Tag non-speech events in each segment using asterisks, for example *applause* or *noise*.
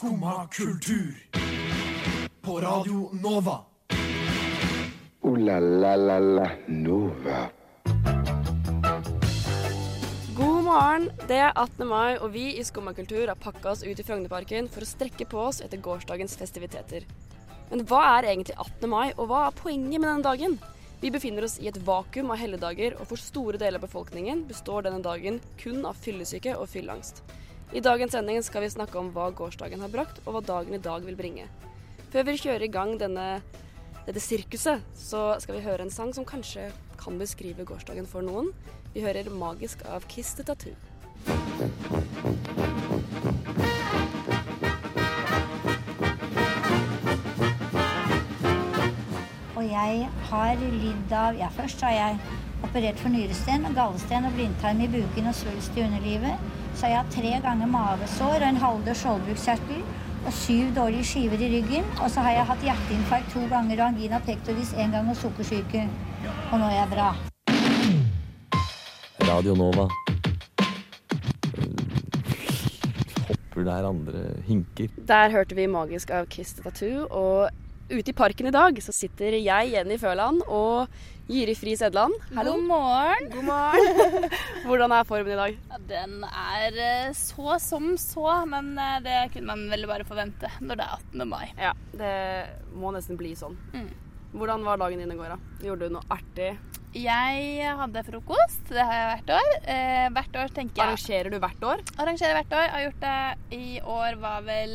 Skumma kultur. På Radio Nova. O-la-la-la-la Nova. God morgen! Det er 18. mai, og vi i Skumma kultur har pakka oss ut i Frognerparken for å strekke på oss etter gårsdagens festiviteter. Men hva er egentlig 18. mai, og hva er poenget med denne dagen? Vi befinner oss i et vakuum av helligdager, og for store deler av befolkningen består denne dagen kun av fyllesyke og fylleangst. I dagens sending skal vi snakke om hva gårsdagen har brakt, og hva dagen i dag vil bringe. Før vi kjører i gang denne, dette sirkuset, så skal vi høre en sang som kanskje kan beskrive gårsdagen for noen. Vi hører 'Magisk' av Kiss the Tattoo. Og jeg har lidd av Ja, først har jeg operert for nyresten, gallesten og blindtarm i buken og svulst i underlivet. Så har jeg hatt tre ganger mavesår og en halvdød skjoldbruskkjertel og syv dårlige skiver i ryggen. Og så har jeg hatt hjerteinfarkt to ganger og angina pectoris én gang og sukkersyke. Og nå er jeg bra. Radio Nova. Hopper der andre hinker. Der hørte vi 'Magisk' av Kiss Tattoo. Og ute i parken i dag så sitter jeg, Jenny Føland, og Jiri Friis Edland. Hallo. God morgen. God morgen. *laughs* Hvordan er formen i dag? Ja, den er eh, så som så, men eh, det kunne man vel bare forvente når det er 18. mai. Ja, det må nesten bli sånn. Mm. Hvordan var dagen din i går, da? Gjorde du noe artig? Jeg hadde frokost. Det har jeg hvert år. Eh, hvert år tenker jeg Arrangerer du hvert år? Arrangerer hvert år. Jeg Har gjort det i år var vel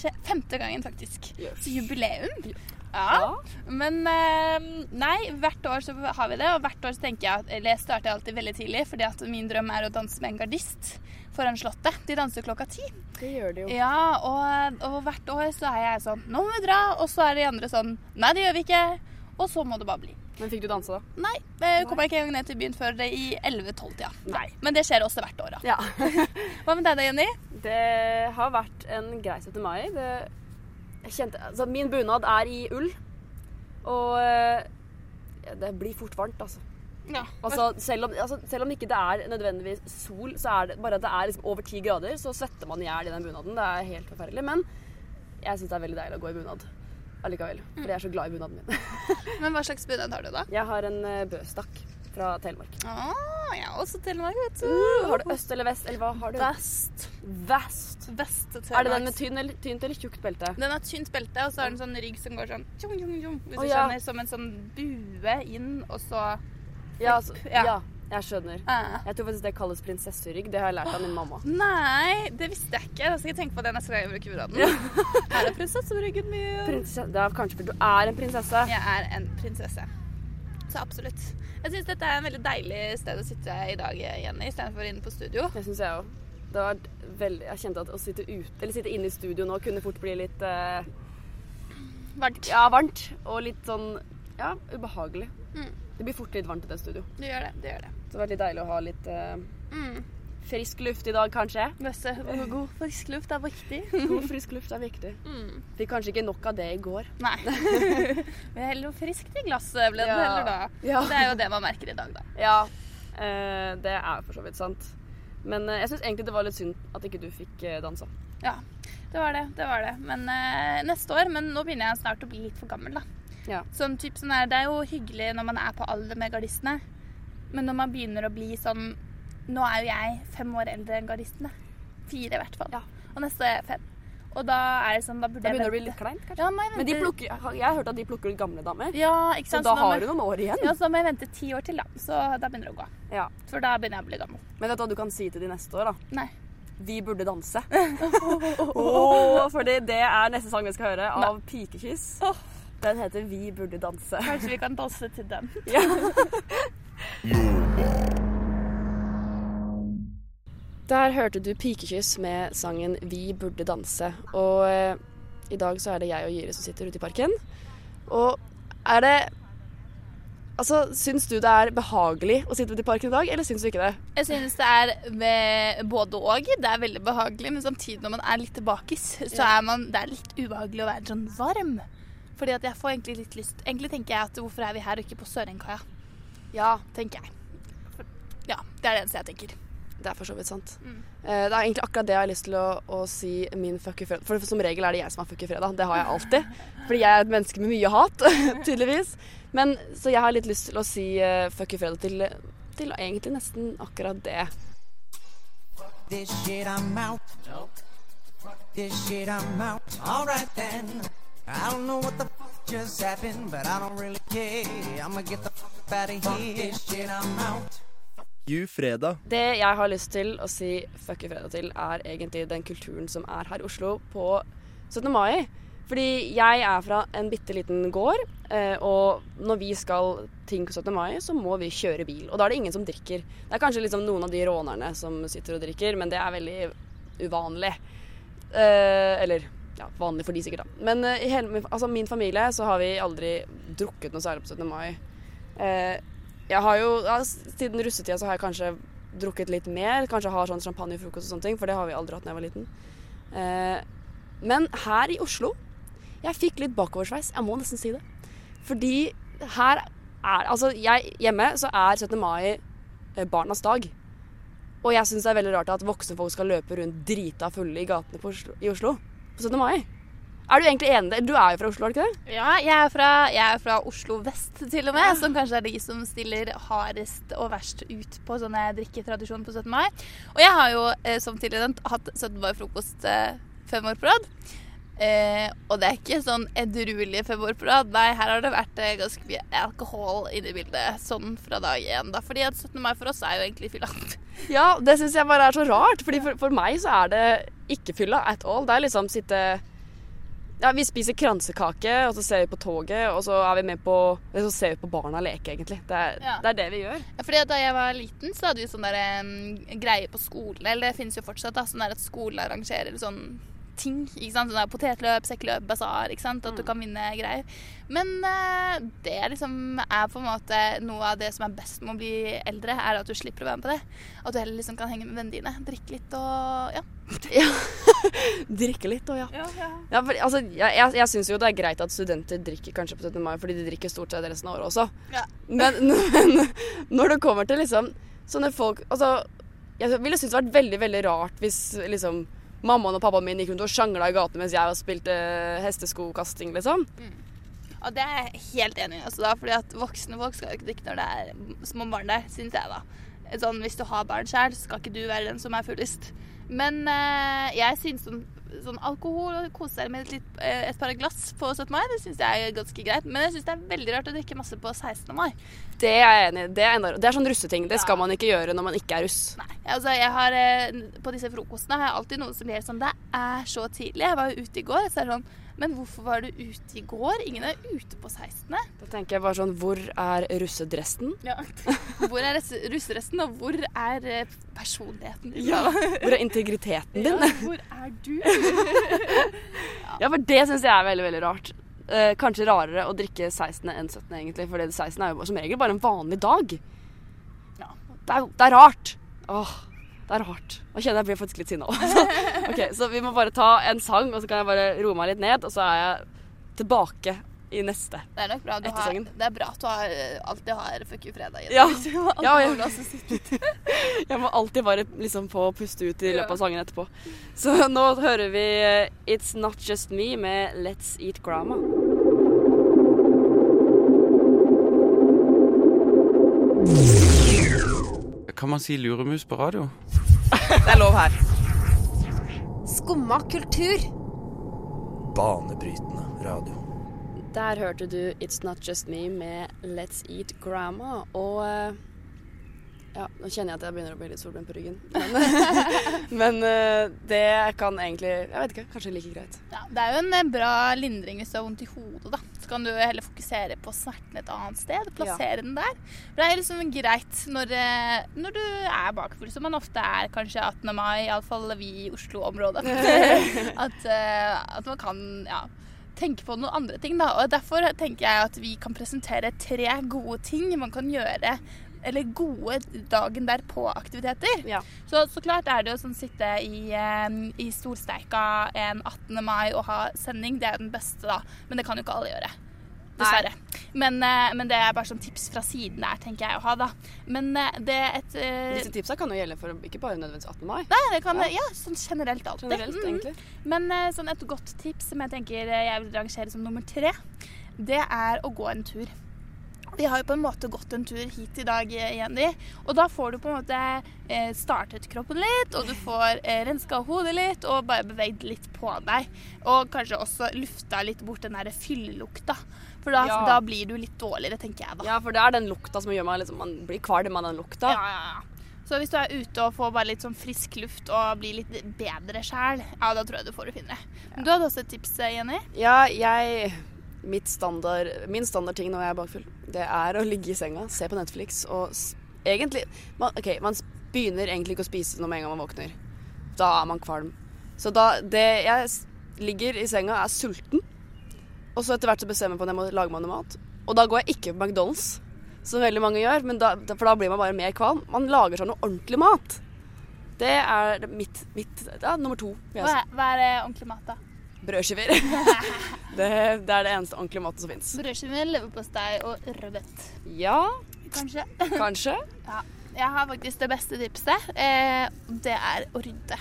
sje- femte gangen, faktisk. Yes. Så jubileum. Ja. Ja. Men eh, nei, hvert år så har vi det, og hvert år så tenker jeg Eller jeg starter alltid veldig tidlig, fordi at min drøm er å danse med en gardist foran Slottet. De danser klokka ti. Det gjør de jo. Ja, og, og hvert år så er jeg sånn Nå må vi dra. Og så er de andre sånn Nei, det gjør vi ikke. Og så må det bare bli. Men fikk du danse, da? Nei, jeg kommer ikke engang ned til byen før det i 11-12-tida. Ja. Men det skjer også hvert år, da. Ja. *laughs* Hva med deg da, Jenny? Det har vært en grei 17. mai. Det, jeg kjente, altså, min bunad er i ull, og eh, ja, det blir fort varmt, altså. Ja. Altså, selv, om, altså, selv om ikke det er nødvendigvis sol, så er det bare at det er liksom over ti grader, så svetter man i hjel i den bunaden. Det er helt forferdelig. Men jeg syns det er veldig deilig å gå i bunad allikevel. For jeg er så glad i bunaden min. *laughs* Men hva slags bunad har du, da? Jeg har en eh, bøstakk fra Telemark. Å, jeg har også Telemark, vet du. Uh, har du øst eller vest, eller hva har du? Vest. Vest. Vest Er det den med tynn eller, tynt eller tjukt belte? Den har tynt belte, og så har den sånn rygg som går sånn tjong, tjong, tjong, Hvis oh, du ja. som en sånn bue inn, og så Ja, altså, Ja. ja, jeg skjønner. eh. Jeg tror faktisk det kalles prinsesserygg. Det har jeg lært av min mamma. Nei, det visste jeg ikke. Da skal jeg tenke på det neste gang jeg bruker bunaden. Her *laughs* er prinsesseryggen min. Prinsesse, det er kanskje fordi du er en prinsesse. Jeg er en prinsesse. Så absolutt. Jeg syns dette er en veldig deilig sted å sitte i dag, Jenny, istedenfor inne på studio. Det syns jeg òg. Det var veldig Jeg kjente at å sitte ute, eller sitte inne i studio nå kunne fort bli litt uh... Varmt. Ja, varmt. Og litt sånn ja, ubehagelig. Mm. Det blir fort litt varmt i det studio. Det gjør det. det gjør det. Så det var litt deilig å ha litt uh, Mm. frisk luft i dag, kanskje. Møsse. god frisk luft er viktig. *laughs* God frisk luft er viktig. Mm. Fikk kanskje ikke nok av det i går. Nei. *laughs* Men heller noe friskt i glasset ble det Ja. heller da. Ja. Det er jo det man merker i dag, da. Ja, Uh, det er for så vidt sant. Men uh, jeg syns egentlig det var litt synd at ikke du fikk eh, dansa. Ja, det var det. det var det. Men eh, neste år Men nå begynner jeg snart å bli litt for gammel, da. Ja. Sånn, typ, sånn her, det er jo hyggelig når man er på alder med gardistene, men når man begynner å bli sånn Nå er jo jeg fem år eldre enn gardistene. Fire, i hvert fall. Ja. Og neste er jeg fem. Og da er det sånn Da burde Da begynner det å bli litt kleint, kanskje. Ja, må jeg Men de plukker, jeg har hørt at de plukker ut gamle damer. Ja, ikke Så sant? da må har du noen år igjen. Ja, så da må jeg vente ti år til, da. Så da begynner det å gå. Ja. For da begynner jeg å bli gammel. Men vet du hva du kan si til de neste år, da? Nei. Vi burde danse. *laughs* oh, fordi det er neste sang vi skal høre, av Pikekyss. Den heter Vi burde danse. Kanskje vi kan danse til den. Ja. *laughs* Der hørte du Pikekyss med sangen 'Vi burde danse'. Og eh, i dag så er det jeg og Jiri som sitter ute i parken. Og er det Altså, Syns du det er behagelig å sitte ute i parken i dag, eller syns du ikke det? Jeg synes det er både og. Det er veldig behagelig, men samtidig når man er litt tilbakis, så er man, det er litt ubehagelig å være sånn varm. Fordi at jeg får egentlig litt lyst Egentlig tenker jeg at hvorfor er vi her og ikke på Sørenkaia? Ja. Tenker jeg. Ja, det er det eneste jeg tenker. Det er for så vidt sant. Mm. Eh, det er egentlig akkurat det jeg har lyst til å, å si min fuck you fredag. For som regel er det jeg som har fuck you fredag. Det har jeg alltid. Fordi jeg er et menneske med mye hat, *laughs* tydeligvis. Men Så jeg har litt lyst til å si eh, fuck you fredag til, til egentlig nesten akkurat det. This shit I'm out. This shit I'm out. Alright then. I don't know what the fuck just happened, but I don't really care. I'ma get the fuck You fredag. Det jeg har lyst til å si fuck you fredag til, er egentlig den kulturen som er her i Oslo på 17. mai. Fordi jeg er fra en bitte liten gård, eh, og når vi skal ting på 17. mai, så må vi kjøre bil. Og da er det ingen som drikker. Det er kanskje liksom noen av de rånerne som sitter og drikker, men det er veldig uvanlig. Eh, eller ja, vanlig for de sikkert, da. Men eh, i hele, altså, min familie så har vi aldri drukket noe særlig på 17. mai. Eh, jeg har jo, ja, Siden russetida så har jeg kanskje drukket litt mer. Kanskje har sånn champagnefrokost og sånne ting, for det har vi aldri hatt da jeg var liten. Eh, men her i Oslo Jeg fikk litt bakoversveis. Jeg må nesten si det. Fordi her er Altså, jeg, hjemme så er 17. mai eh, barnas dag. Og jeg syns det er veldig rart at voksne folk skal løpe rundt drita fulle i gatene Oslo, i Oslo på 17. mai. Er du egentlig enig? Du er jo fra Oslo, er du ikke det? Ja, jeg er, fra, jeg er fra Oslo vest, til og med. Som kanskje er de som stiller hardest og verst ut på sånne drikketradisjoner på 17. mai. Og jeg har jo eh, som tidligere hatt 17. mai-frokost eh, fem år på rad. Eh, og det er ikke sånn edruelige fem år på rad. Nei, her har det vært eh, ganske mye alkohol inne i bildet sånn fra dag én. Da. Fordi at 17. mai for oss er jo egentlig fylla. *laughs* Ja, det syns jeg bare er så rart. Fordi for, for meg så er det ikke fylla at all. Det er liksom sitte Ja, vi spiser kransekake, og så ser vi på toget, og så er vi med på Så ser vi på barna leke, egentlig. Det er, Ja. det, er det vi gjør. Ja, fordi Da jeg var liten, så hadde vi sånn der, em, greie på skolen. Eller det finnes jo fortsatt. da, sånn der At skolen arrangerer sånn ting. ikke sant? Sånn Potetløp, sekkeløp, basar. ikke sant? At du kan vinne greier. Men uh, det liksom er på en måte noe av det som er best med å bli eldre, er at du slipper å være med på det. At du heller liksom kan henge med vennene dine, drikke litt og ja. *laughs* Drikke litt og ja. ja, ja. ja for, altså, jeg jeg, syns jo det er greit at studenter drikker kanskje på 17. mai, fordi de drikker stort sett resten av året også. Ja. Men, *laughs* men når det kommer til liksom sånne folk Altså, jeg ville syntes det vært veldig, veldig rart hvis liksom mammaen og pappaen min gikk rundt og sjangla i gatene mens jeg spilte hesteskokasting, liksom. Og det er jeg helt enig i. Altså, da, fordi at voksne folk skal jo ikke drikke når det er små barn der, syns jeg, da. Sånn, hvis du har barn sjøl, skal ikke du være den som er fullest. Men eh, jeg syns sånn, sånn alkohol og kose seg med et, litt, eh, et par glass på 17. mai, det syns jeg er ganske greit. Men jeg syns det er veldig rart å drikke masse på 16. mai. Det er jeg enig i. Det det er sånn russeting. Det skal man ikke gjøre når man ikke er russ. Nei, altså jeg har eh, På disse frokostene har jeg alltid noen som blir sånn Det er så tidlig. Jeg var jo ute i går. Så er det sånn Men hvorfor var du ute i går? Ingen er ute på 16. Da tenker jeg bare sånn Hvor er russedressen? Ja. *laughs* Hvor er russedressen, og hvor er eh, personligheten din? Ja. Hvor er integriteten din? Ja, hvor er du? *laughs* Ja, for det syns jeg er veldig, veldig rart. Eh, kanskje rarere å drikke 16. enn 17. egentlig, for 16. er jo som regel bare en vanlig dag. Ja. Det er, det er rart. Åh, det er hardt. Nå kjenner jeg jeg blir faktisk litt sinna òg. *laughs* ok, så vi må bare ta en sang, og så kan jeg bare roe meg litt ned, og så er jeg tilbake i neste. Det er nok bra. Du har, det er bra at du har, alltid har fuck you fredag igjen. Ja. *laughs* Ja, og litt. *laughs* Jeg må alltid bare liksom få puste ut i løpet av sangen etterpå. Så nå hører vi eh, It's Not Just Me med Let's Eat Grandma. Kan man si luremus på radio? *laughs* Det er lov her. Skumma kultur. Banebrytende radio. Der hørte du It's Not Just Me med Let's Eat Grandma. Og eh, ja, nå kjenner jeg at jeg begynner å bli litt solbrent på ryggen. Men, *laughs* men eh, det kan egentlig Jeg vet ikke, kanskje like greit. Ja, det er jo en bra lindring hvis du har vondt i hodet, da. Kan du heller fokusere på smerten et annet sted. Plassere den der. For det er liksom greit når, eh, når du er bakfull, som man ofte er kanskje 18. mai, iallfall vi i Oslo-området. *laughs* at, eh, at man kan ja, tenke på noen andre ting, da. Og derfor tenker jeg at vi kan presentere tre gode ting man kan gjøre eller gode dagen derpå-aktiviteter. Så, så klart er det jo sånn sitte i, i solsteika en 18. mai og ha sending. Det er den beste, da. Men det kan jo ikke alle gjøre. dessverre. Men, eh, men det er bare sånn tips fra siden der, tenker jeg å ha, da. Men eh, det er et uh... Disse tipsa kan jo gjelde for ikke bare nødvendigvis 18. mai. Nei, det kan Ja. ja, sånn generelt alltid. Generelt, egentlig. Men sånn et godt tips som jeg tenker jeg vil rangere som nummer tre, det er å gå en tur. Vi har jo på en måte gått en tur hit i dag, eh, Jenny. Og da får du på en måte eh, startet kroppen litt, og du får eh, renska hodet litt, og bare beveget litt på deg. Og kanskje også lufta litt bort den der fyllelukta. For da, Ja. da blir du litt dårligere, tenker jeg da. Ja, for det er den lukta som gjør meg liksom Man blir kvalm av den lukta. Ja, ja, ja. Så hvis du er ute og får bare litt sånn frisk luft og blir litt bedre sjæl, ja, da tror jeg du får det finere. Men Du hadde også et tips, Jenny? Ja, jeg standard, Min standardting når jeg er bakfull, det er å ligge i senga, se på Netflix og egentlig man, OK, man begynner egentlig ikke å spise når med en gang man våkner. Da er man kvalm. Så da det, Jeg ligger i senga, er sulten, og så etter hvert så bestemmer jeg på at jeg må lage meg noe mat. Og da går jeg ikke på McDonald's, som veldig mange gjør, men da, for da blir man bare mer kvalm. Man lager seg noe ordentlig mat. Det er mitt, mitt ja, nummer to. Hva er, hva er ordentlig mat, da? Brødskiver. *laughs* det, det er det eneste ordentlige maten som fins. Brødskiver, leverpostei og rødbet. Ja, Kanskje. kanskje. *laughs* Ja. Jeg har faktisk det beste tipset. Eh, det er å rydde.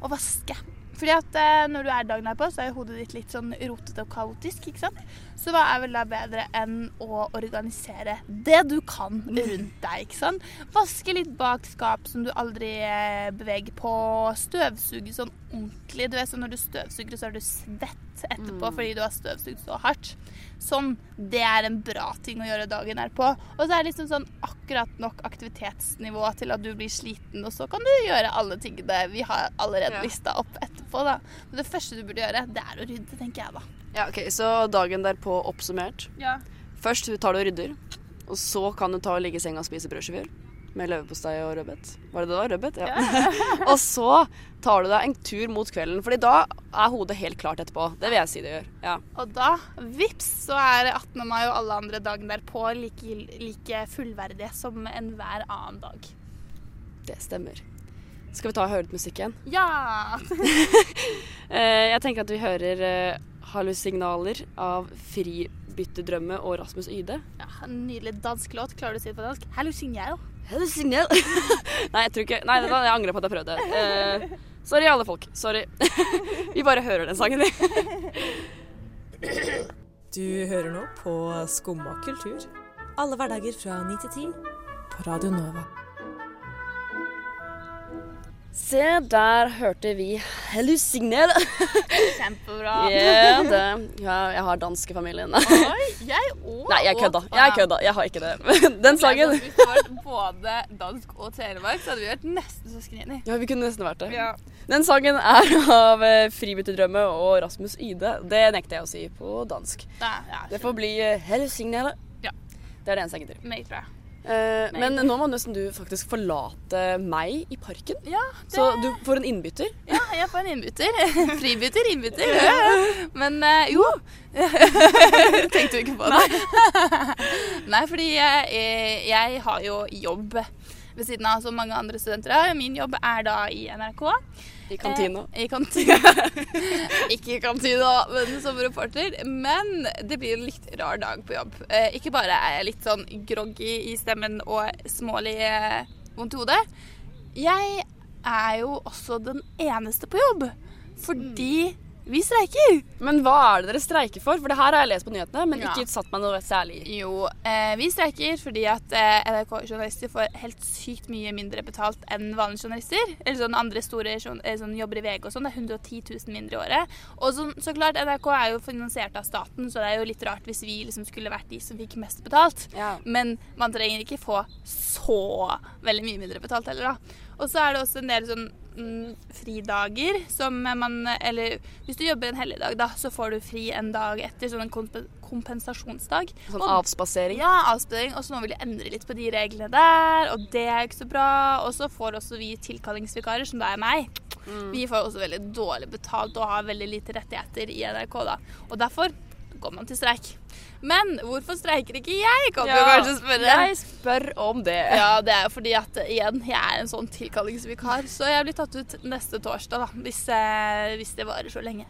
Og vaske. Fordi at eh, når du er dagen derpå, så er hodet ditt litt sånn rotete og kaotisk. ikke sant? Så hva er vel da bedre enn å organisere det du kan rundt deg? ikke sant? Vaske litt bak skap som du aldri eh, beveger på. Støvsuge sånn ordentlig. Du vet sånn Når du støvsuger, så er du svett etterpå Mm. fordi du har støvsugd så hardt. Sånn. Det er en bra ting å gjøre dagen derpå. Og så er det liksom sånn akkurat nok aktivitetsnivå til at du blir sliten, og så kan du gjøre alle tingene vi har allerede Ja. lista opp etterpå. da. Men det første du burde gjøre, det er å rydde, tenker jeg da. Ja, ok, Så dagen derpå oppsummert. Ja. Først tar du og rydder. Og så kan du ta og ligge i senga og spise brødskiver. Med leverpostei og rødbet. Var det det var? Rødbet? Ja. *laughs* og så tar du deg en tur mot kvelden, Fordi da er hodet helt klart etterpå. Det vil jeg si det gjør. Ja. Og da, vips, så er 18. mai og alle andre dagen derpå like, like fullverdige som enhver annen dag. Det stemmer. Skal vi ta og høre litt musikk igjen? Ja! *laughs* Eh, jeg tenker at vi hører eh, Hallusignaler av Fribyttedrømme og Rasmus Yde. ja en nydelig dansk låt. Klarer du å si det på dansk? Hallusignal *laughs* Nei, jeg tror ikke Nei, jeg angrer på at jeg prøvde. Uh, sorry, alle folk. Sorry. *laughs* vi bare hører den sangen, vi. *laughs* Du hører nå på Skumma kultur. Alle hverdager fra 9 til 10 på Radio Nova. Se, der hørte vi Hallusignal. *laughs* Kjempebra. Ja, det. Ja, jeg har dansk i familien. Oi, jeg òg. Nei, jeg kødda. Jeg kødda. Jeg har ikke det. *laughs* Den sangen Hvis det var både dansk og telemark, så hadde vi vært nesten søsken Ja, vi kunne nesten vært det. Ja. Den sangen er av eh, Fribytterdrømme og Rasmus Ide. Det nekter jeg å si på dansk. Da, ja, Det får bli eh, Hallusignal. Ja. Det er det eneste jeg gidder. Meg, tror jeg. Eh, men nå må nesten du faktisk forlate meg i parken. Ja, det... Så du får en innbytter. ja, jeg får en innbytter. *laughs* Fribytter, innbytter. Men eh, jo *laughs* Tenkte du ikke på det? Nei, fordi jeg, jeg har jo jobb ved siden av som mange andre studenter har. Min jobb er da i NRK. I kantina. Eh, I kantina. *laughs* ikke i kantina, men som reporter. Men det blir en litt rar dag på jobb. Eh, ikke bare er jeg litt sånn groggy i stemmen og smålig eh, vondt i hodet. Jeg er jo også den eneste på jobb. Fordi vi streiker. Men hva er det dere streiker for? For det her har jeg lest på nyhetene, men Ja. ikke satt meg noe særlig i. Jo, eh, vi streiker fordi at eh, NRK-journalister får helt sykt mye mindre betalt enn vanlige journalister. Eller sånn andre store eh, sånn jobber i VG og sånn. Det er 110 000 mindre i året. Og så, så klart, NRK er jo finansiert av staten, så det er jo litt rart hvis vi liksom skulle vært de som fikk mest betalt. Ja. Men man trenger ikke få så veldig mye mindre betalt heller, da. Og så er det også en del sånn mm, fridager som man Eller hvis du jobber en helligdag, da, så får du fri en dag etter. Sånn en komp kompensasjonsdag. Sånn Og- avspasering. Ja, avspasering. Og så nå vil de endre litt på de reglene der, og det er ikke så bra. Og så får også vi tilkallingsvikarer, som da er meg. Vi får også veldig dårlig betalt og har veldig lite rettigheter i NRK, da. Og derfor går man til streik. Men hvorfor streiker ikke jeg, kan du kanskje spørre? Jeg spør om det. Ja, det er jo fordi at igjen, jeg er en sånn tilkallingsvikar, så jeg blir tatt ut neste torsdag, da, hvis, eh, hvis det varer så lenge.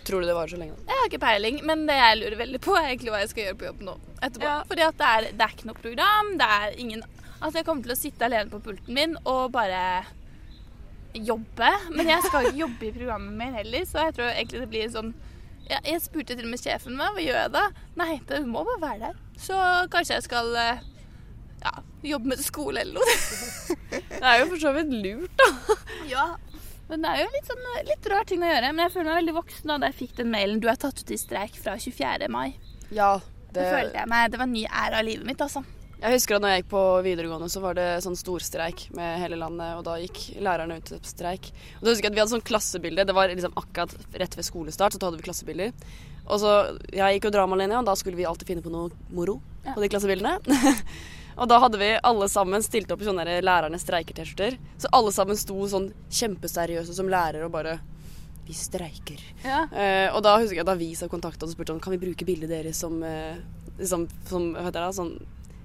Tror du det varer så lenge? Jeg har ikke peiling, men det jeg lurer veldig på, er egentlig hva jeg skal gjøre på jobb nå etterpå. Fordi at det er, det er ikke noe program, det er ingen Altså, jeg kommer til å sitte alene på pulten min og bare jobbe. Men jeg skal ikke jobbe i programmet mer heller, så jeg tror egentlig det blir sånn ja, Jeg spurte til og med sjefen meg hva gjør jeg da? Nei, det må bare være der. Så kanskje jeg skal eh, ja, jobbe med skole eller noe. *laughs* Det er jo for så vidt lurt, da. Ja. Men det er jo litt, sånn, litt rar ting å gjøre. Men jeg føler meg veldig voksen da jeg fikk den mailen. Du er tatt ut i streik fra 24. mai. Ja, Det følte jeg meg, det var en ny æra av livet mitt, altså. Jeg husker at når jeg gikk på videregående, så var det sånn storstreik med hele landet, og da gikk lærerne ut på streik. Og da husker jeg at Vi hadde sånn klassebilde. Det var liksom akkurat rett ved skolestart, så da hadde vi klassebilder. Og så, Jeg gikk jo dramalinja, og da skulle vi alltid finne på noe moro Ja. på de klassebildene. *laughs* og da hadde vi alle sammen stilt opp i sånne der lærerne streiker-T-skjorter. Så alle sammen sto sånn kjempeseriøse som lærer og bare Vi streiker. Ja. Eh, og da husker jeg at Avisa kontakta og spurte om kan vi bruke bildet deres som, eh, som, som hva heter det, sånn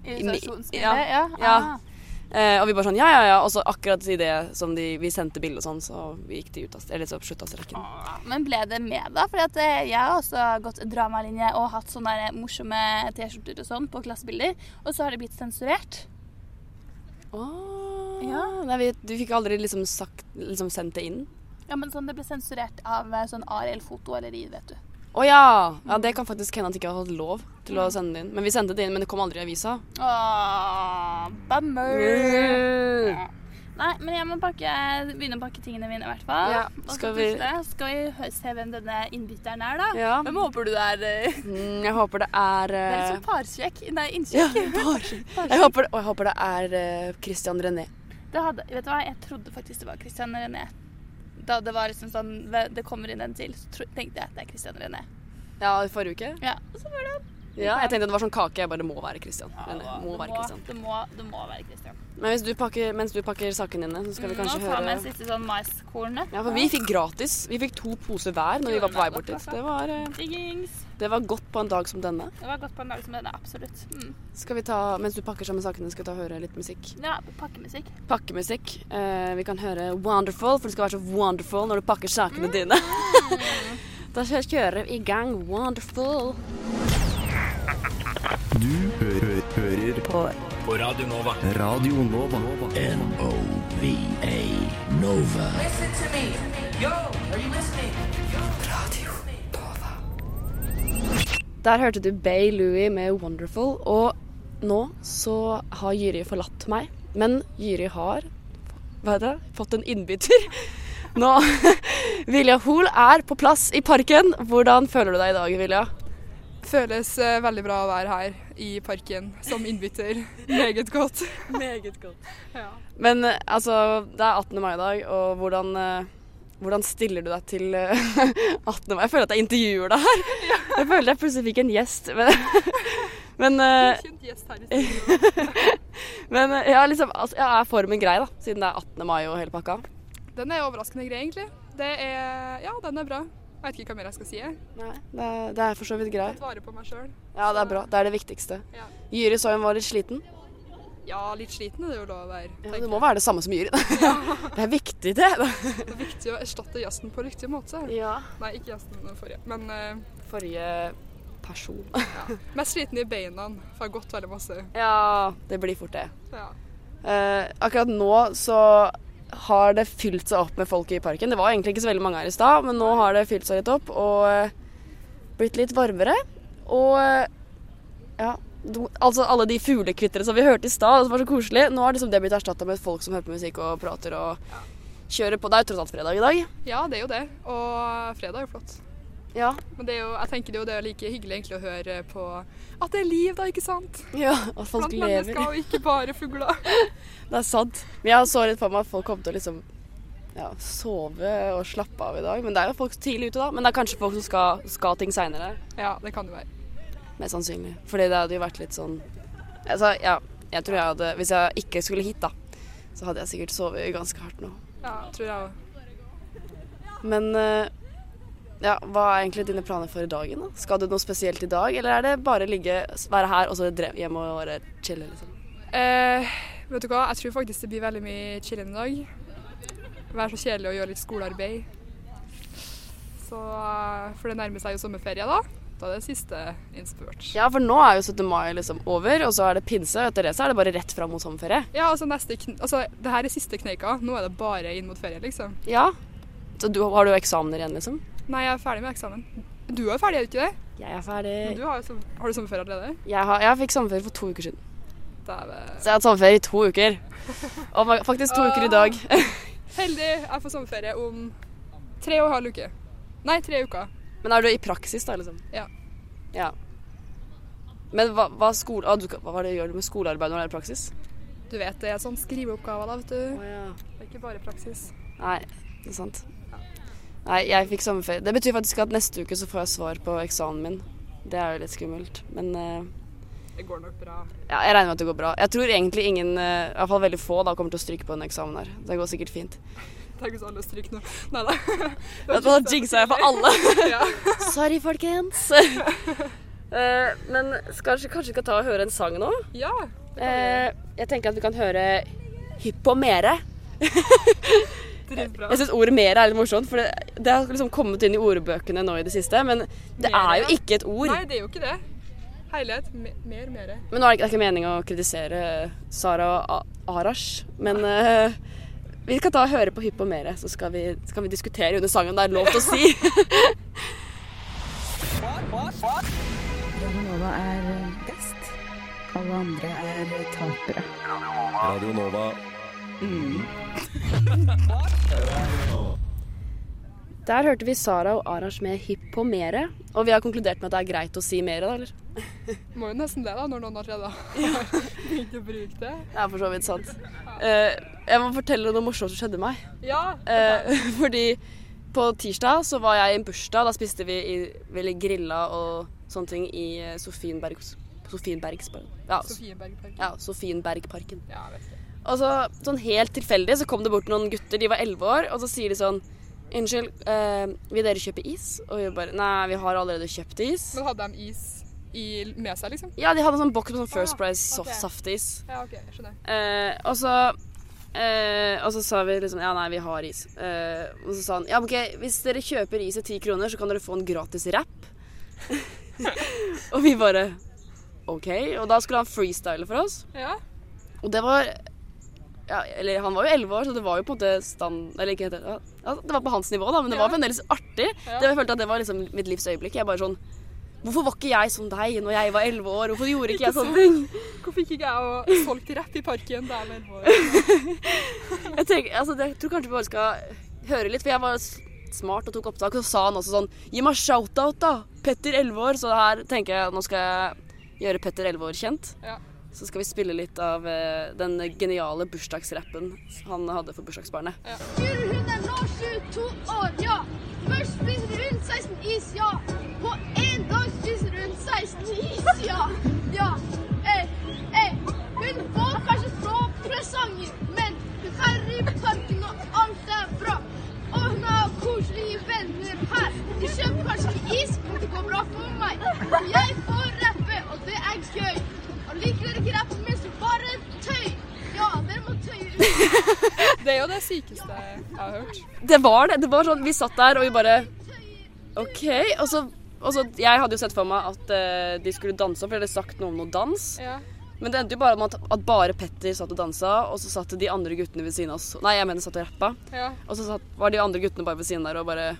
Illustrasjonsbilde, Ja. ja. ja. Ah. Eh, og vi bare sånn ja, ja, ja. Og så akkurat i det som de, vi sendte bilde og sånn, så gikk de ut av Eller så slutta streiken. Men ble det med, da? For jeg har også gått dramalinje og hatt sånne morsomme T-skjorter og sånn på klassebilder, og så har det blitt sensurert. Ja. Nei, vi, du fikk aldri liksom, sagt, liksom sendt det inn? Ja, men sånn det ble sensurert av eh, sånn Ariel Fotoalleri, vet du. Å ja! ja! Det kan faktisk hende at de ikke har hatt lov til å sende det inn. Men vi sendte det inn, men det kom aldri i avisa. Åh, bummer. Yeah. Nei, men jeg må pakke, begynne å pakke tingene mine i hvert fall. Ja, skal vi- Skal vi se hvem denne innbytteren er, da? Ja. Hvem håper du det er? eh? Mm, jeg håper det er Det er liksom sånn parsjekk. Nei, Ja, *laughs* innsjekk. Jeg håper, og jeg håper det er uh, Christian René. Det hadde, vet du hva, jeg trodde faktisk det var Christian René. Da det var liksom sånn, det kommer inn en til, så tenkte jeg at det er Christian René. Ja, i forrige uke? Ja, og så var det Ja, jeg tenkte at det var sånn kake. Jeg bare det må være Christian. Ja, det, Må må, være Christian. det, må, det må være Christian. Men hvis du pakker, mens du pakker sakene dine, så skal vi kanskje høre Nå tar vi en siste sånn maiskornet. Ja, for vi fikk gratis. Vi fikk to poser hver når vi var på vei bort dit. Det var, uh... det var godt på en dag som denne. Det var godt på en dag som denne, absolutt. Mm. Skal vi ta, mens du pakker sammen sakene, skal vi ta og høre litt musikk? Ja, pakkemusikk. Pakkemusikk. Eh, vi kan høre 'Wonderful', for det skal være så wonderful når du pakker sakene dine. *laughs* da kjører vi i gang 'Wonderful'. Du hø hø hører på, på Radio Nova. Radio Nova. N-O-V-A Nova. Listen to me. Yo, are you listening? Der hørte du Bay Louie med 'Wonderful', og nå så har Jyri forlatt meg. Men Jyri har hva heter det, fått en innbytter. *laughs* Nå *laughs* Vilja Hoel er på plass i parken. Hvordan føler du deg i dag, Vilja? Føles eh, veldig bra å være her i parken som innbytter. *laughs* Meget godt. Meget godt. Ja. Men eh, altså, det er 18. mai i dag, og hvordan, eh, hvordan stiller du deg til eh, *laughs* 18. mai? Jeg føler at jeg intervjuer deg her. *laughs* Jeg føler jeg plutselig fikk en gjest. Men, *laughs* men, eh, men eh, ja, liksom, altså, ja, er formen grei, da? Siden det er 18. mai og hele pakka? Den er overraskende grei, egentlig. Det er Ja, den er bra. Jeg vet ikke hva mer jeg skal si. Nei, det er, det er for så vidt grei. Tatt vare på meg sjøl. Ja, det er bra. Det er det viktigste. Ja. Jyri så hun var litt sliten. Ja, litt sliten er det jo lov å være. Ja, det må være det samme som Jyri. *laughs* *laughs* Det er viktig, det. Det er viktig å erstatte gjesten på riktig måte. Ja. Nei, ikke den forrige, men uh, Forrige person. ja. Mest sliten i beina, for jeg har gått veldig masse. Ja, det blir fort det. Ja. Uh, akkurat nå så har det fylt seg opp med folk i parken. Det var egentlig ikke så veldig mange her i stad, men nå har det fylt seg litt opp og eh, blitt litt varmere. Og ja Altså alle de fuglekvitrene som vi hørte i stad, som var så koselig, nå har liksom det blitt erstatta med folk som hører på musikk og prater og kjører på. Det er jo tross alt fredag i dag. ja, det er jo det. Og fredag er jo flott. Ja. Men det er jo, jeg tenker det er jo det er like hyggelig egentlig å høre på at det er liv, da, ikke sant? Ja, at folk Blant lever. mennesker og ikke bare fugler. *laughs* Det er sant. Men jeg så litt for meg at folk kom til å liksom ja, sove og slappe av i dag. Men det er jo folk tidlig ute, da. Men det er kanskje folk som skal, skal ting seinere. Ja, det kan det være. Mest sannsynlig. Fordi det hadde jo vært litt sånn Altså, ja. Jeg tror jeg hadde Hvis jeg ikke skulle hit, da, så hadde jeg sikkert sovet ganske hardt nå. Ja, tror jeg òg. Men eh, ja, hva er egentlig dine planer for i dagen? da? Skal du noe spesielt i dag, eller er det bare ligge, være her og så dre- hjem og bare chille, liksom? Eh, vet du hva, jeg tror faktisk det blir veldig mye chilling i dag. Være så kjedelig og gjøre litt skolearbeid. Så, eh, for det nærmer seg jo sommerferie, da. Da er det siste innspurt. Ja, for nå er jo 17. mai liksom over, og så er det pinse. Og etter det så er det bare rett fram mot sommerferie. Ja, altså neste altså, det her er siste kneika. Nå er det bare inn mot ferie, liksom. Ja. Så du, har du eksamener igjen, liksom? Nei, jeg er ferdig med eksamen. Du er jo ferdig, er du ikke det? Jeg er ferdig. Men du har, jo har du sommerferie allerede? Jeg, har, jeg fikk sommerferie for to uker siden. Dæven. Så jeg har hatt sommerferie i to uker. Og faktisk to uker i dag. Heldig. Jeg får sommerferie om tre og en halv uke. Nei, tre uker. Men er du i praksis, da, liksom? Ja. Ja. Men hva, hva, skole, ah, du, hva det gjør du med skolearbeid når det er praksis? Du vet det er sånn skriveoppgaver, da, vet du. Det er ikke bare praksis. Nei, det er sant. Nei, jeg fikk sommerferie. Det betyr faktisk at neste uke så får jeg svar på eksamen min. Det er jo litt skummelt, men uh, Det går nok bra. ja, jeg regner med at det går bra. Jeg tror egentlig ingen, uh, fall veldig få, da kommer til å stryke på en eksamen her. Det går sikkert fint. *laughs* Tenk hvis alle stryker nå. Nei da. Du hva, jeg for alle. *laughs* Ja. *laughs* Sorry, folkens. Uh, men kanskje, kanskje vi skal ta og høre en sang nå? Ja. Uh, jeg tenker at vi kan høre 'Hyppomere'. Jeg syns ordet mere er litt morsomt, for det, det har liksom kommet inn i ordbøkene nå i det siste. Men det Mere, er jo ikke et ord. Nei, det er jo ikke det. Herlighet. Me mer, mere. Men nå er det ikke, det er ikke meningen å kritisere Sara og Arash, men eh, vi skal ta og høre på Hypp og mere, så skal vi, skal vi diskutere under sangen. Det er lov til å si. Radio Nova er best. Alle andre er tapere. Radio Nova. Der hørte vi Sara og Arash med Hypp og mere, og vi har konkludert med at det er greit å si mere, da, eller? Må jo nesten det, da, når noen har *laughs* begynt å bruke det. Det er for så vidt sant. Eh, jeg må fortelle noe morsomt som skjedde meg. Ja. Eh, *laughs* fordi på tirsdag så var jeg i en bursdag. Da spiste vi i, veldig grilla og sånne ting i Sofienberg, Sofienbergs, Sofienbergsparken. Ja, Sofienbergparken. ja, Sofienbergparken. Ja. Og så sånn helt tilfeldig så kom det bort noen gutter, de var elleve år, og så sier de sånn Unnskyld, eh, vil dere kjøpe is? Og vi bare Nei, vi har allerede kjøpt is. Men hadde de is i, med seg, liksom? Ja, de hadde en sånn boks med sånn First Ah, Price ok. soft saftis. Ja, OK. Skjønner. Eh, og så eh, Og så sa vi liksom Ja, nei, vi har is. Eh, og så sa han ja, ok, hvis dere kjøper is til ti kroner, så kan dere få en gratis rapp. *laughs* og vi bare OK. Og da skulle han freestyle for oss. Ja. Og det var ja, eller Han var jo elleve år, så det var jo på en måte stand... Eller ikke helt ja, ja, Det var på hans nivå, da, men det var fremdeles artig. Ja. Det, jeg følte at det var liksom mitt livs øyeblikk. Jeg bare sånn Hvorfor var ikke jeg som deg når jeg var elleve år? Hvorfor gjorde ikke jeg sånne ting? Hvorfor fikk ikke jeg og solgte rapp i parken da jeg var elleve år? *laughs* Jeg, tenker, altså, jeg tror kanskje vi bare skal høre litt, for jeg var smart og tok opptak. Og så sa han også sånn Gi meg shout-out, da! Petter, 11 år. Så her tenker jeg nå skal jeg gjøre Petter, 11 år, kjent. Ja. Så skal vi spille litt av eh, den geniale bursdagsrappen han hadde for bursdagsbarnet. Hun er nå 22 år, ja. Først spiser hun 16 is, ja. Ja. Ja. Eh, eh. Hun får kanskje få presanger, men hun er i parken og alt er bra. Og hun har koselige venner her. De kjøper kanskje ikke is, men det går bra for meg. Jeg får rappe, og det er gøy. Og liker dere ikke rappen min, så bare tøy. Ja, dere må tøye. *laughs* Det er jo det sykeste jeg har hørt. Det var det. Det var sånn, Vi satt der og vi bare OK. Og så, og Jeg hadde jo sett for meg at uh, de skulle danse, for de hadde sagt noe om noe dans. Ja. Men det endte jo bare med at, at bare Petter satt og dansa, og så satt de andre guttene ved siden av oss. Nei, jeg mener satt og rappa. Ja. Og så satt, var de andre guttene bare ved siden der og bare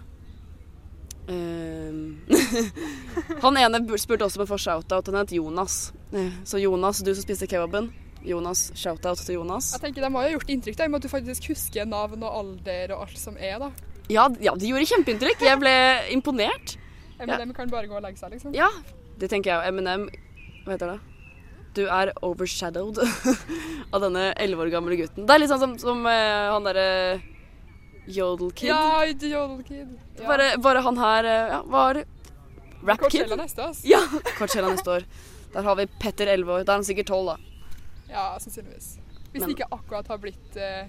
uh, *laughs* Han ene spurte også om å få shout-out. Han het Jonas. Eh, Så Jonas, du som spiste kebaben. Jonas, shout-out til Jonas. Jeg tenker De har jo gjort inntrykk da, i og med at du faktisk husker navn og alder og alt som er. da. Ja, ja, de gjorde kjempeinntrykk. Jeg ble imponert. Eminem kan bare gå og legge seg, liksom. Ja, det tenker jeg. Eminem, hva heter det? Du er overshadowed *laughs* av denne elleve år gamle gutten. Det er litt sånn som, som uh, han derre Yodel Kid. Ja, Yodel Kid. Ja. Bare, bare han her uh, ja, var rap kid. Coachella neste, altså. Ja, Coachella neste år. Der har vi Petter 11 år. Da er han sikkert 12, da. Ja, sannsynligvis. Hvis Men- det ikke akkurat har blitt eh,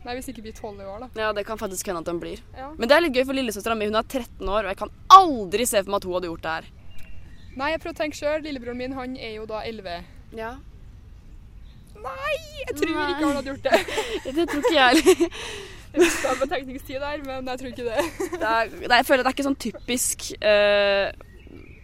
Nei, hvis ikke blir tolv i år, da. Ja, det kan faktisk hende at hun blir. Ja. Men det er litt gøy for lillesøstera mi. Hun er 13 år, og jeg kan aldri se for meg at hun hadde gjort det her. Nei, jeg prøver å tenke sjøl. Lillebroren min han er jo da elleve. Ja. Nei, jeg tror Nei. ikke han hadde gjort det. *laughs* Det tror ikke jeg heller. *laughs* en på tenkningstid der, men jeg tror ikke det. *laughs* Det er, det er, jeg føler at det er ikke sånn typisk uh,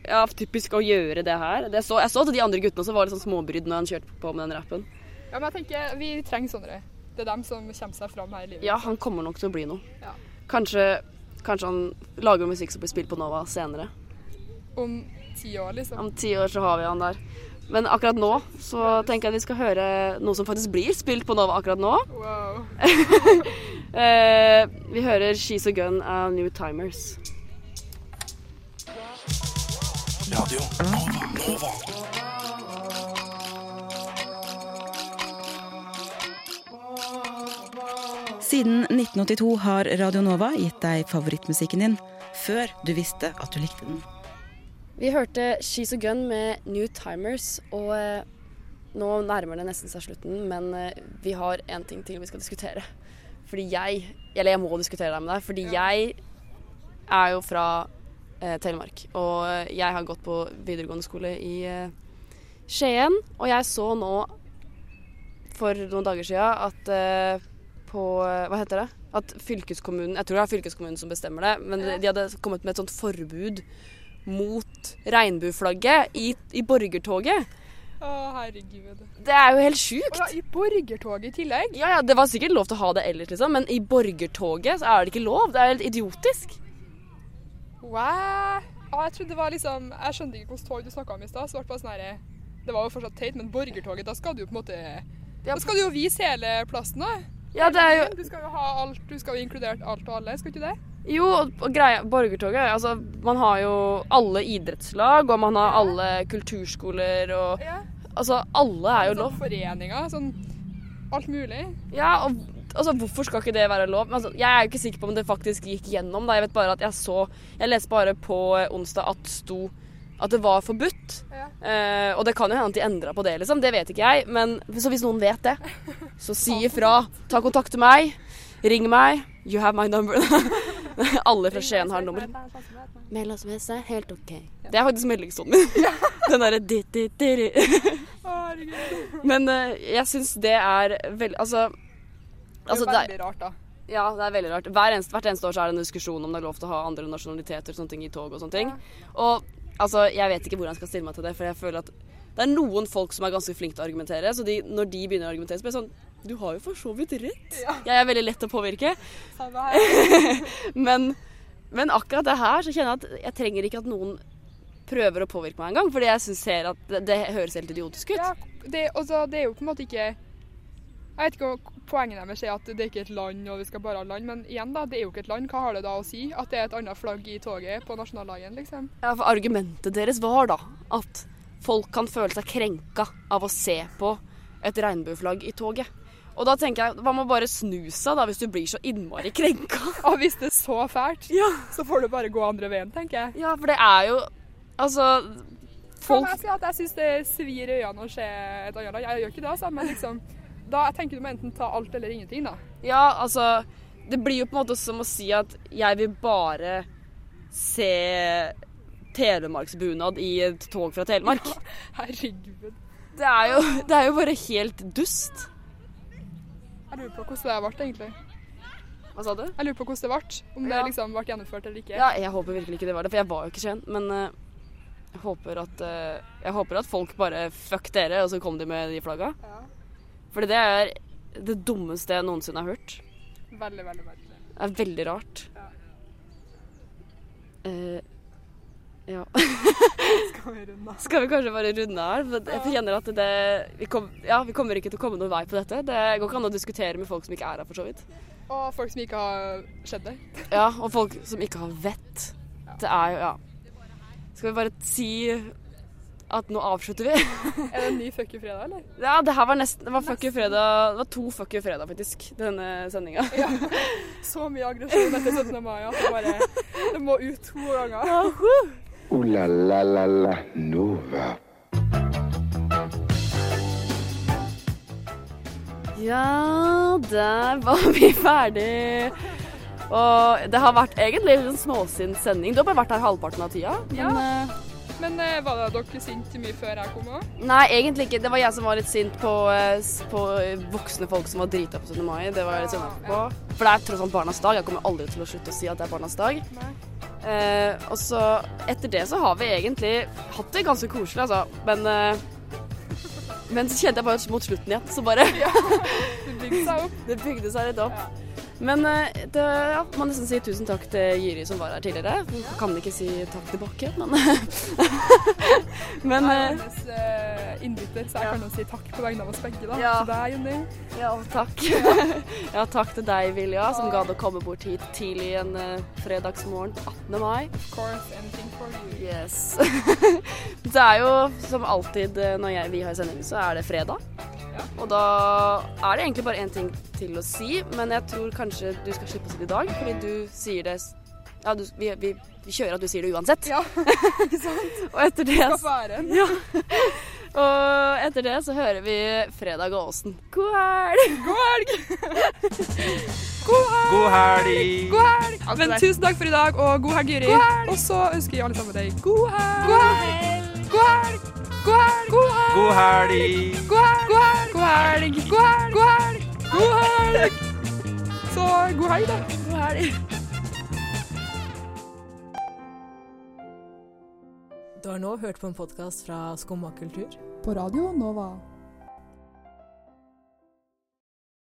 Ja, typisk å gjøre det her. Det så, jeg så at de andre guttene også var litt sånn småbrydd når han kjørte på med den rappen. Ja, men jeg tenker vi trenger sånne. Det er dem som kommer seg fram her i livet. Ja, han kommer nok til å bli noe. Ja. Kanskje, kanskje han lager musikk som blir spilt på Nova senere. Om ti år, liksom. Om ti år så har vi han der. Men akkurat nå så tenker jeg vi skal høre noe som faktisk blir spilt på Nova akkurat nå. Wow. *laughs* eh, vi hører 'She's a Gun' av New Timers. Radio Nova. Nova. Siden 1982 har Radio Nova gitt deg favorittmusikken din før du visste at du likte den. Vi hørte 'She's a Gun' med New Timers, og eh, nå nærmer det nesten seg slutten, men eh, vi har én ting til vi skal diskutere. Fordi jeg Eller jeg må diskutere det med deg, fordi jeg er jo fra eh, Telemark. Og jeg har gått på videregående skole i eh, Skien, og jeg så nå for noen dager siden at eh, på eh, Hva heter det? At fylkeskommunen Jeg tror det er fylkeskommunen som bestemmer det, men de, de hadde kommet med et sånt forbud mot regnbueflagget i, i borgertoget. Å, herregud. Det er jo helt sjukt. Ja, I borgertoget i tillegg? Ja, ja, Det var sikkert lov til å ha det ellers, liksom, men i borgertoget så er det ikke lov. Det er helt idiotisk. Wow. Ja, jeg trodde det var liksom Jeg skjønte ikke hvilket tog du snakka om i stad. sånn Det var jo fortsatt teit, men borgertoget, da skal du jo på en måte Da skal du jo vise hele plassen, da. Ja, det er jo Du skal jo ha alt, du skal jo inkludert alt og alle, skal ikke du det? Jo, og greia Borgertoget Altså, man har jo alle idrettslag, og man har alle kulturskoler og Ja. Altså, alle er jo lov. Sånn foreninger, sånn alt mulig. Ja, og altså, hvorfor skal ikke det være lov? Altså, jeg er jo ikke sikker på om det faktisk gikk gjennom. Da. Jeg vet bare at jeg så Jeg leste bare på eh, onsdag at sto at det var forbudt. Ja. Eh, og det kan jo hende at de endra på det, liksom. Det vet ikke jeg. Men så hvis noen vet det, så si ifra. Ta kontakt til meg. Ring meg. You have my number. *laughs* Alle fra Skien har nummer. Meld oss med seg. helt OK. Det er faktisk meldingstonen min. *laughs* Den derre di-di-di-di. Men eh, jeg syns det er veldig Altså, altså det er veldig rart, da. Ja, det er veldig rart. Hver eneste, hvert eneste år så er det en diskusjon om det er lov til å ha andre nasjonaliteter og sånne ting i tog og sånne ting. Og altså, jeg vet ikke hvordan jeg skal stille meg til det, for jeg føler at det er noen folk som er ganske flinke til å argumentere, så de, når de begynner å argumentere, så blir jeg sånn Du har jo for så vidt rett. Jeg er veldig lett å påvirke. *laughs* Men, men akkurat det her så kjenner jeg at jeg trenger ikke at noen prøver å påvirke meg engang, fordi jeg synes ser at det, det høres helt idiotisk ut. Ja, det, altså, det er jo på en måte ikke Jeg vet ikke poenget deres er at det er ikke et land og vi skal bare ha land, men igjen da, det er jo ikke et land. Hva har det da å si? At det er et annet flagg i toget på nasjonaldagen, liksom? Ja, for argumentet deres var da at folk kan føle seg krenka av å se på et regnbueflagg i toget. Og da tenker jeg, hva med bare snu seg da, hvis du blir så innmari krenka? *laughs* Og hvis det er så fælt, så får du bare gå andre veien, tenker jeg. Ja, for det er jo Altså, Folk... Jeg si at jeg syns det svir i øynene å se et annet land? Jeg gjør ikke det, altså, men liksom Da jeg tenker du må enten ta alt eller ingenting, da. Ja, altså Det blir jo på en måte som å si at jeg vil bare se telemarksbunad i et tog fra Telemark. Ja, herregud. Det er, jo, det er jo bare helt dust. Jeg lurer på hvordan det ble, egentlig. Hva sa du? Jeg lurer på hvordan det ble. Om det Ja. liksom ble gjennomført eller ikke. Ja, jeg håper virkelig ikke det var det, for jeg var jo ikke Skien. Men uh, jeg, håper at, uh, jeg håper at folk bare fuck dere, og så kom de med de flagga. Ja. Fordi det er det dummeste jeg noensinne har hørt. Veldig, veldig, veldig. Det er veldig rart. Ja. Uh, ja. *laughs* Skal vi runde av? Skal vi kanskje bare runde her? For jeg kjenner at det vi, kom, ja, vi kommer ikke til å komme noen vei på dette. Det går ikke an å diskutere med folk som ikke er her, for så vidt. Og folk som ikke har skjedd det. Ja, og folk som ikke har vett. Det er jo Ja. Skal vi bare si at nå avslutter vi? *laughs* Er det en ny fuck you fredag, eller? Ja, det her var nesten Det var fuck you fredag Det var to fuck you fredag, faktisk, denne sendinga. Ja. Så mye aggresjon etter 17. mai at det bare Det må ut to ganger. Ooh la la la la Nova. Ja, der var vi ferdig. Og det har vært egentlig en småsint sending. Du har bare vært her halvparten av tida. Men Ja. Eh, Men eh, var det dere sinte mye før jeg kom òg? Nei, egentlig ikke. Det var jeg som var litt sint på, eh, på voksne folk som var drita på 17. mai. Det var jeg litt sinna på. For det er tross alt barnas dag. Jeg kommer aldri til å slutte å si at det er barnas dag. Eh, og så etter det så har vi egentlig hatt det ganske koselig, altså. Men eh, men så kjente jeg bare mot slutten igjen, så bare Det bygde seg opp. *laughs* Det bygde seg litt opp. Men eh, det ja, må nesten si tusen takk til Jyri som var her tidligere. Jeg kan ikke si takk tilbake, men *laughs* Men Jeg er eh, hennes uh, innbytter, så jeg kan jo si takk på vegne av oss begge. da. Ja. Til deg, Jonny. Ja, takk. *laughs* ja, takk til deg, Vilja, som gadd å komme bort hit tidlig en uh, fredagsmorgen 18. mai. Of course, anything for you. Yes. *laughs* det er jo som alltid når jeg, vi har sending, så er det fredag. Og da er det egentlig bare én ting til å si, men jeg tror kanskje du skal slippe å si det i dag, fordi du sier det Ja, du, vi, vi, vi kjører at du sier det uansett. Ja, *laughs* ikke sant? og etter det Skal få æren. *laughs* Ja. Og etter det så hører vi Fredag og Åsen. God helg! God helg! *laughs* God helg! God helg! God helg! Men tusen takk for i dag, og god helg, Jyri. Og så ønsker jeg alle sammen deg! God helg! God helg! God helg! God helg! God helg! God helg! God helg! God helg! God helg! Så god helg, da. God helg. Du har nå hørt på en podkast fra Skumma kultur. På radio Nova.